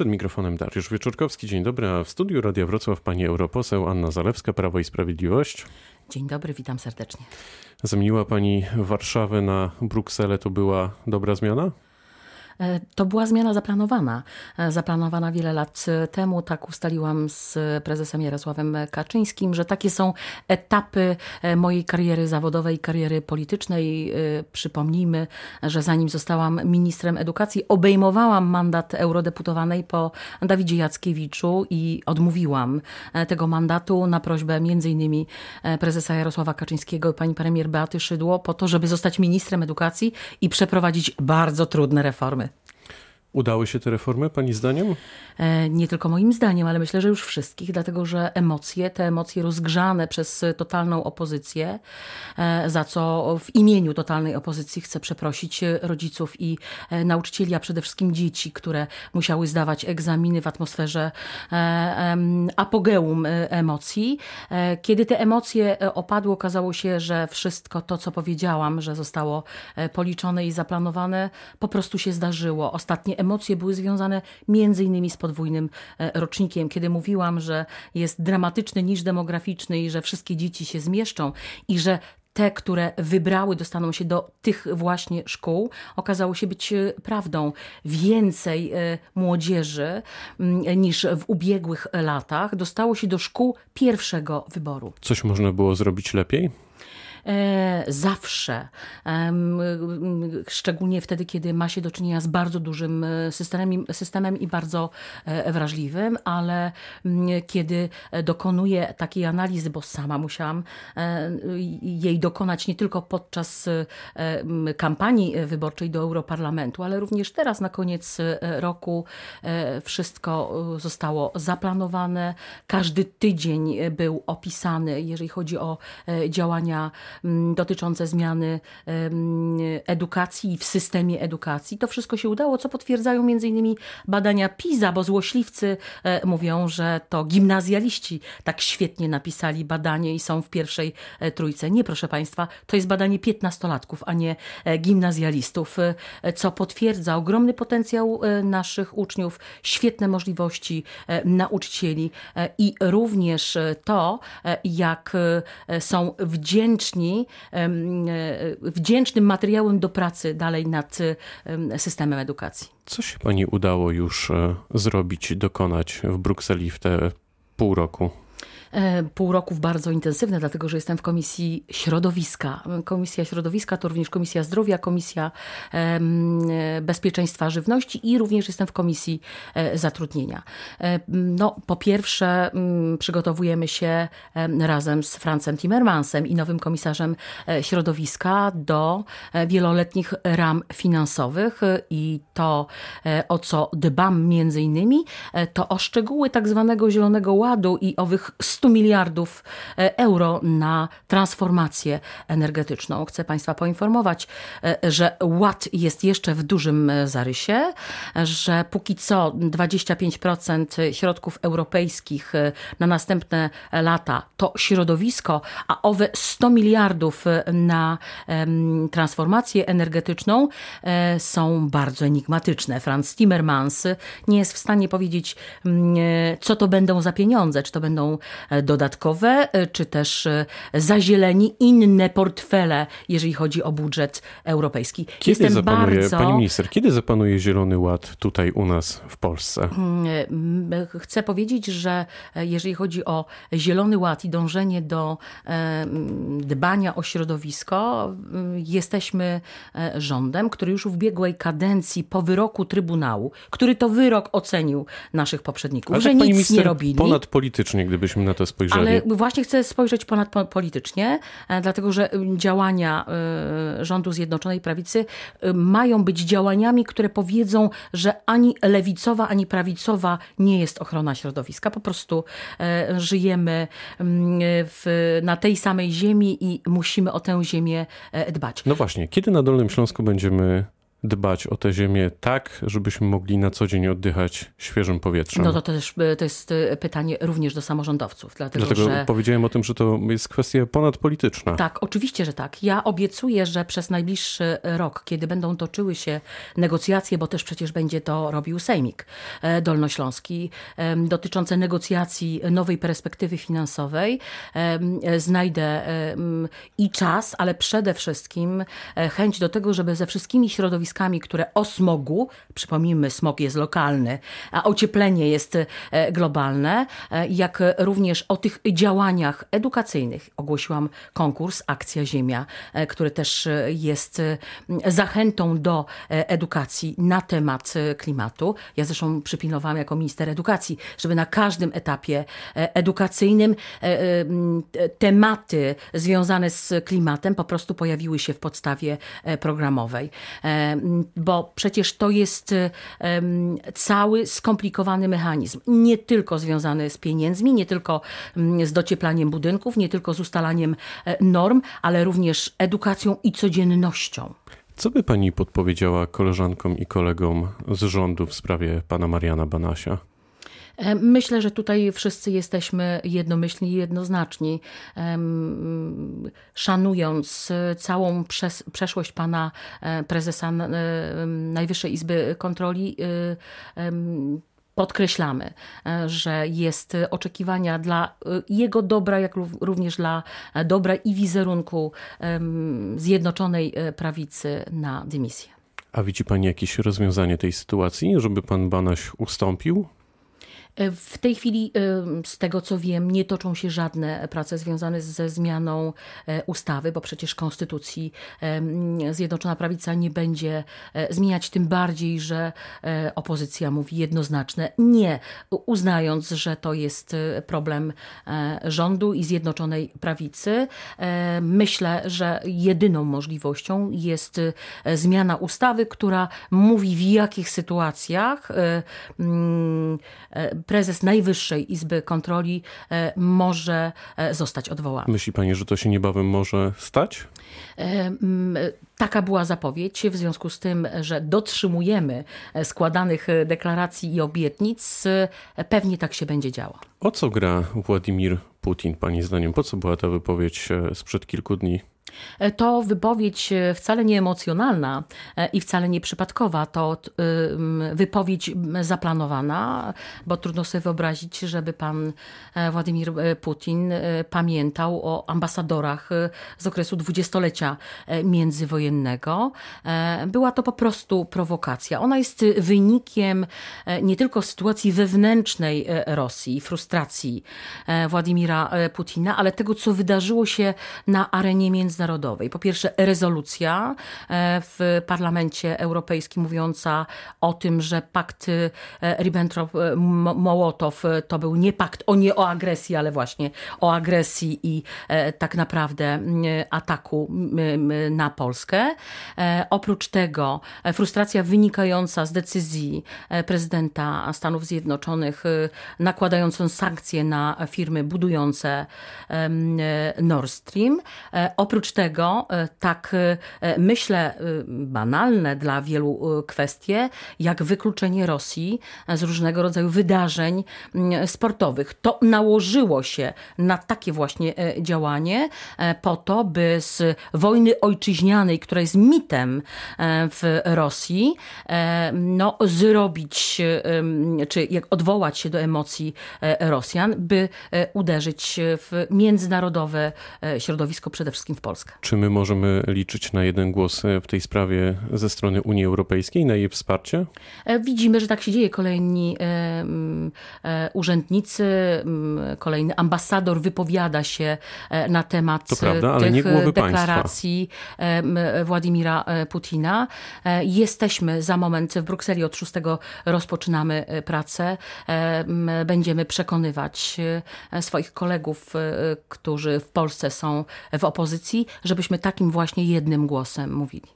Przed mikrofonem Dariusz Wieczorkowski. Dzień dobry, a w studiu Radia Wrocław pani europoseł Anna Zalewska, Prawo i Sprawiedliwość. Dzień dobry, witam serdecznie. Zamieniła pani Warszawę na Brukselę, to była dobra zmiana? E, to była zmiana zaplanowana. E, zaplanowana wiele lat temu. Tak ustaliłam z prezesem Jarosławem Kaczyńskim, że takie są etapy e, mojej kariery zawodowej, kariery politycznej. Przypomnijmy, że zanim zostałam ministrem edukacji, obejmowałam mandat eurodeputowanej po Dawidzie Jackiewiczu i odmówiłam tego mandatu na prośbę innymi prezesa Jarosława Kaczyńskiego i pani premier Beaty Szydło po to, żeby zostać ministrem edukacji i przeprowadzić bardzo trudne reformy. Udały się te reformy, Pani zdaniem? E, nie tylko moim zdaniem, ale myślę, że już wszystkich, dlatego że emocje, te emocje rozgrzane przez totalną opozycję, e, za co w imieniu totalnej opozycji chcę przeprosić rodziców i e, nauczycieli, a przede wszystkim dzieci, które musiały zdawać egzaminy w atmosferze apogeum emocji. Kiedy te emocje opadły, okazało się, że wszystko to, co powiedziałam, że zostało policzone i zaplanowane, po prostu się zdarzyło. Ostatnie emocje były związane między innymi z podwójnym e, rocznikiem, kiedy mówiłam, że jest dramatyczny niż demograficzny i że wszystkie dzieci się zmieszczą i że te, które wybrały, dostaną się do tych właśnie szkół, okazało się być e, prawdą. Więcej e, młodzieży niż w ubiegłych latach dostało się do szkół pierwszego wyboru. Coś można było zrobić lepiej? E, zawsze, szczególnie wtedy, kiedy ma się do czynienia z bardzo dużym e, systemem, systemem i bardzo e, wrażliwym, ale kiedy dokonuję takiej analizy, bo sama musiałam jej dokonać nie tylko podczas kampanii wyborczej do Europarlamentu, ale również teraz na koniec roku wszystko zostało zaplanowane. Każdy tydzień był opisany, jeżeli chodzi o działania dotyczące zmiany edukacji w systemie edukacji. To wszystko się udało, co potwierdzają między innymi badania PISA, bo złośliwcy e, mówią, że to gimnazjaliści tak świetnie napisali badanie i są w pierwszej e, trójce. Nie, proszę Państwa, to jest badanie piętnastolatków, a nie e, gimnazjalistów, co potwierdza ogromny potencjał naszych uczniów, świetne możliwości nauczycieli i również to, jak są wdzięczni e, wdzięcznym materiałem do pracy dalej nad systemem edukacji. Co się Pani udało już e, zrobić, dokonać w Brukseli w te pół roku? E, pół roku bardzo intensywne, dlatego że jestem w Komisji Środowiska. Komisja Środowiska to również Komisja Zdrowia, Komisja Bezpieczeństwa Żywności i również jestem w Komisji e, Zatrudnienia. E, no, po pierwsze przygotowujemy się razem z Francem Timmermansem i nowym komisarzem środowiska do wieloletnich ram finansowych i to, o co dbam między innymi, to o szczegóły tak zwanego Zielonego Ładu i owych 100 miliardów e, euro na transformację energetyczną. Chcę Państwa poinformować, e, że ład jest jeszcze w dużym e, zarysie, że póki co 25% środków europejskich na następne lata to środowisko, a owe 100 miliardów na transformację energetyczną są bardzo enigmatyczne. Franz Timmermans nie jest w stanie powiedzieć, mm, co to będą za pieniądze, czy to będą dodatkowe, e, czy też e, zazieleni inne portfele, jeżeli chodzi o budżet europejski. Kiedy Jestem zapanuje, bardzo... Pani minister, kiedy zapanuje Zielony Ład tutaj u nas w Polsce? Mm, e, chcę powiedzieć, że jeżeli chodzi o Zielony Ład i dążenie do dbania o środowisko, jesteśmy rządem, który już w ubiegłej kadencji po wyroku Trybunału, który to wyrok ocenił naszych poprzedników, Ale że tak, nic nie robili. Ponadpolitycznie, gdybyśmy na to spojrzeli. Ale właśnie chcę spojrzeć ponad politycznie, e, dlatego że działania e, rządu Zjednoczonej Prawicy e, mają być działaniami, które powiedzą, że ani lewicowa, ani prawicowa nie jest ochrona środowiska. Po prostu żyjemy w, na tej samej ziemi i musimy o tę ziemię dbać. No właśnie, kiedy na Dolnym Śląsku będziemy dbać o tę ziemię tak, żebyśmy mogli na co dzień oddychać świeżym powietrzem? No to też to jest pytanie również do samorządowców. Dlatego, dlatego że... powiedziałem o tym, że to jest kwestia ponadpolityczna. Tak, oczywiście, że tak. Ja obiecuję, że przez najbliższy rok, kiedy będą toczyły się negocjacje, bo też przecież będzie to robił Sejmik Dolnośląski, dotyczące negocjacji nowej perspektywy finansowej, znajdę i czas, ale przede wszystkim e, chęć do tego, żeby ze wszystkimi środowiskami, które o smogu, przypomnijmy, smog jest lokalny, a ocieplenie jest e, globalne, e, jak również o tych działaniach edukacyjnych. Ogłosiłam konkurs Akcja Ziemia, który też jest zachętą do edukacji na temat klimatu. Ja zresztą przypilnowałam jako minister edukacji, żeby na każdym etapie edukacyjnym tematy związane z klimatem po prostu pojawiły się w podstawie e, programowej. E, bo przecież to jest e, cały skomplikowany mechanizm. Nie tylko związany z pieniędzmi, nie tylko z docieplaniem budynków, nie tylko z ustalaniem norm, ale również edukacją i codziennością. Co by pani podpowiedziała koleżankom i kolegom z rządu w sprawie pana Mariana Banasia? E, myślę, że tutaj wszyscy jesteśmy jednomyślni i jednoznaczni. Szanując całą przeszłość pana e, prezesa Najwyższej Izby Kontroli, e, podkreślamy, że jest oczekiwania dla jego dobra, jak również dla dobra i wizerunku Zjednoczonej Prawicy na dymisję. A widzi Pani jakieś rozwiązanie tej sytuacji, żeby pan Banaś ustąpił? W tej chwili, z tego co wiem, nie toczą się żadne prace związane ze zmianą e, ustawy, bo przecież konstytucji Zjednoczona Prawica nie będzie e, zmieniać, tym bardziej, że e, opozycja mówi jednoznaczne nie, uznając, że to jest problem rządu i Zjednoczonej Prawicy. Myślę, że jedyną możliwością jest zmiana ustawy, która mówi w jakich sytuacjach prezes Najwyższej Izby Kontroli e, może e, zostać odwołany. Myśli pani, że to się niebawem może stać? E, taka była zapowiedź, w związku z tym, że dotrzymujemy składanych deklaracji i obietnic, pewnie tak się będzie działo. O co gra Władimir Putin, pani zdaniem? Po co była ta wypowiedź sprzed kilku dni? E, to wypowiedź e, wcale nie emocjonalna e, i wcale nie przypadkowa. To wypowiedź zaplanowana, bo trudno sobie wyobrazić, żeby pan Władimir Putin pamiętał o ambasadorach z okresu dwudziestolecia międzywojennego. Była to po prostu prowokacja. Ona jest wynikiem nie tylko sytuacji wewnętrznej Rosji, frustracji Władimira Putina, ale tego, co wydarzyło się na arenie międzynarodowej międzynarodowej. Po pierwsze, rezolucja e, w Parlamencie Europejskim mówiąca o tym, że pakt e, Ribbentrop-Mołotow e, to był nie pakt o nie o agresji, ale właśnie o agresji i tak naprawdę ataku na Polskę. Oprócz tego frustracja wynikająca z decyzji prezydenta Stanów Zjednoczonych nakładającą sankcje na firmy budujące Nord Stream. Oprócz Oprócz tego, e, tak e, myślę, e, banalne dla wielu kwestie, jak wykluczenie Rosji z różnego rodzaju wydarzeń sportowych. To nałożyło się na takie właśnie działanie po to, by z wojny ojczyźnianej, która jest mitem w Rosji, no, zrobić, czy jak odwołać się do emocji Rosjan, by uderzyć w międzynarodowe środowisko, przede wszystkim w Polsce. Polskę. Czy my możemy liczyć na jeden głos e, w tej sprawie ze strony Unii Europejskiej, na jej wsparcie? E, widzimy, że tak się dzieje. Kolejni e, urzędnicy, kolejny ambasador wypowiada się na temat to prawda, ale tych nie deklaracji państwa. Władimira Putina. Jesteśmy za moment w Brukseli, od 6 rozpoczynamy pracę. Będziemy przekonywać swoich kolegów, którzy w Polsce są w opozycji, żebyśmy takim właśnie jednym głosem mówili.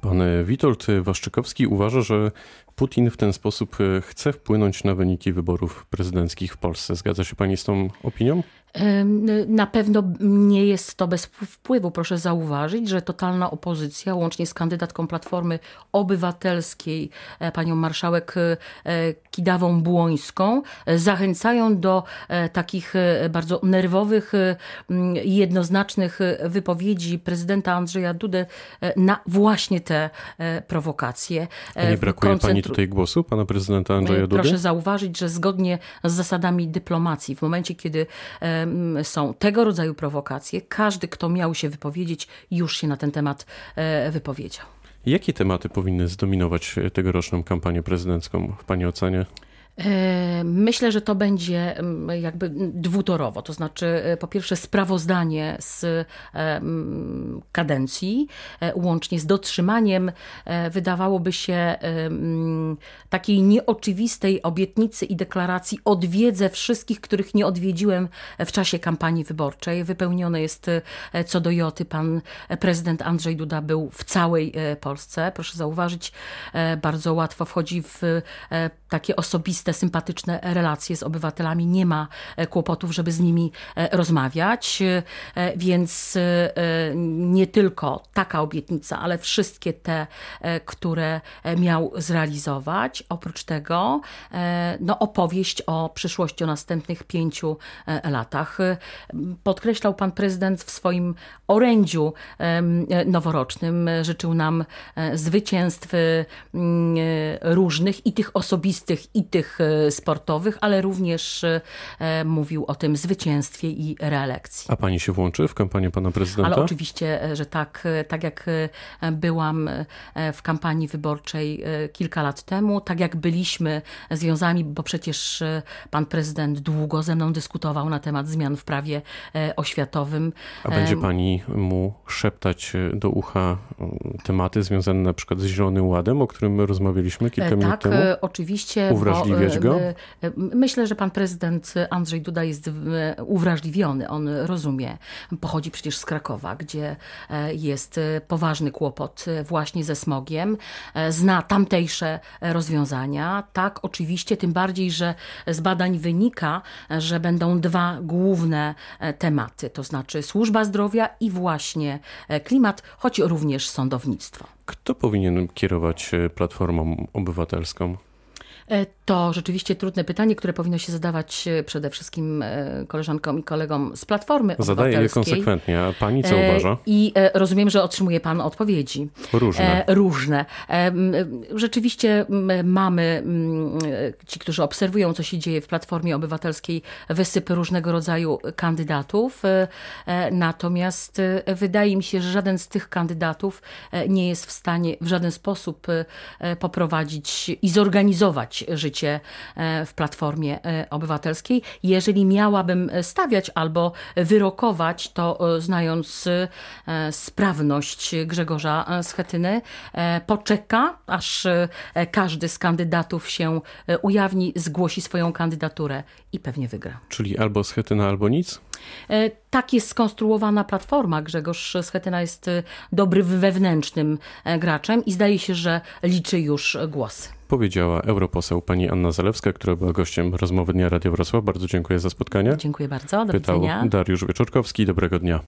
Pan Witold Waszczykowski uważa, że Putin w ten sposób chce wpłynąć na wyniki wyborów prezydenckich w Polsce. Zgadza się pani z tą opinią? Na pewno nie jest to bez wpływu. Proszę zauważyć, że totalna opozycja, łącznie z kandydatką Platformy Obywatelskiej, e, panią marszałek e, Kidawą Błońską, e, zachęcają do takich bardzo nerwowych i jednoznacznych wypowiedzi prezydenta Andrzeja Dudę na właśnie te prowokacje. A nie brakuje Koncentru... pani tutaj głosu, pana prezydenta Andrzeja Dudy? Proszę zauważyć, że zgodnie z zasadami dyplomacji, w momencie, kiedy są tego rodzaju prowokacje, każdy, kto miał się wypowiedzieć, już się na ten temat e, wypowiedział. Jakie tematy powinny zdominować tegoroczną kampanię prezydencką w Pani ocenie? E, myślę, że to będzie mm, jakby dwutorowo, to znaczy e, po pierwsze sprawozdanie z e, mm, kadencji, łącznie z dotrzymaniem, wydawałoby się, mm, takiej nieoczywistej obietnicy i deklaracji odwiedzę wszystkich, których nie odwiedziłem w czasie kampanii wyborczej. Wypełnione jest co do Joty. Pan prezydent Andrzej Duda był w całej Polsce. Proszę zauważyć, bardzo łatwo wchodzi w takie osobiste te sympatyczne relacje z obywatelami, nie ma e, kłopotów, żeby z nimi e, rozmawiać, e, więc nie tylko taka obietnica, ale wszystkie te, które miał zrealizować. Oprócz tego no, opowieść o przyszłości, o następnych pięciu latach. Podkreślał pan prezydent w swoim orędziu noworocznym, życzył nam zwycięstw różnych i tych osobistych, i tych E, sportowych, ale również e, mówił o tym zwycięstwie i reelekcji. A pani się włączy w kampanię pana prezydenta? Ale oczywiście, e, że tak. Tak jak byłam w kampanii wyborczej kilka lat temu, tak jak byliśmy związani, bo przecież pan prezydent długo ze mną dyskutował na temat zmian w prawie oświatowym. A będzie pani mu szeptać do ucha tematy związane na przykład z Zielonym Ładem, o którym my rozmawialiśmy kilka tak, minut temu? Tak, oczywiście. Uwrażliwie go? Myślę, że pan prezydent Andrzej Duda jest uwrażliwiony. On rozumie. Pochodzi przecież z Krakowa, gdzie e, jest poważny kłopot właśnie ze smogiem. E, zna tamtejsze rozwiązania. Tak, oczywiście, tym bardziej, że z badań wynika, że będą dwa główne e, tematy, to znaczy służba zdrowia i właśnie klimat, choć również sądownictwo. Kto powinien kierować Platformą Obywatelską? E, to rzeczywiście trudne pytanie, które powinno się zadawać e, przede wszystkim e, koleżankom i kolegom z Platformy Zadaję je konsekwentnie, a pani co uważa? I rozumiem, że otrzymuje pan odpowiedzi. Różne. Różne. Rzeczywiście mamy, ci, którzy obserwują, co się dzieje w Platformie Obywatelskiej, wysypy różnego rodzaju kandydatów. Natomiast wydaje mi się, że żaden z tych kandydatów nie jest w stanie w żaden sposób poprowadzić i zorganizować życie e, w Platformie e, Obywatelskiej. Jeżeli miałabym stawiać albo wyrokować, to e, znając sprawność Grzegorza Schetyny, poczeka, aż każdy z kandydatów się ujawni, zgłosi swoją kandydaturę i pewnie wygra. Czyli albo Schetyna, albo nic? Tak jest skonstruowana platforma. Grzegorz Schetyna jest dobry wewnętrznym graczem i zdaje się, że liczy już głosy powiedziała europoseł pani Anna Zalewska, która była gościem rozmowy Dnia Radia Wrocław. Bardzo dziękuję za spotkanie. Dziękuję bardzo. Do Pytał widzenia. Dariusz Wieczorkowski. Dobrego dnia.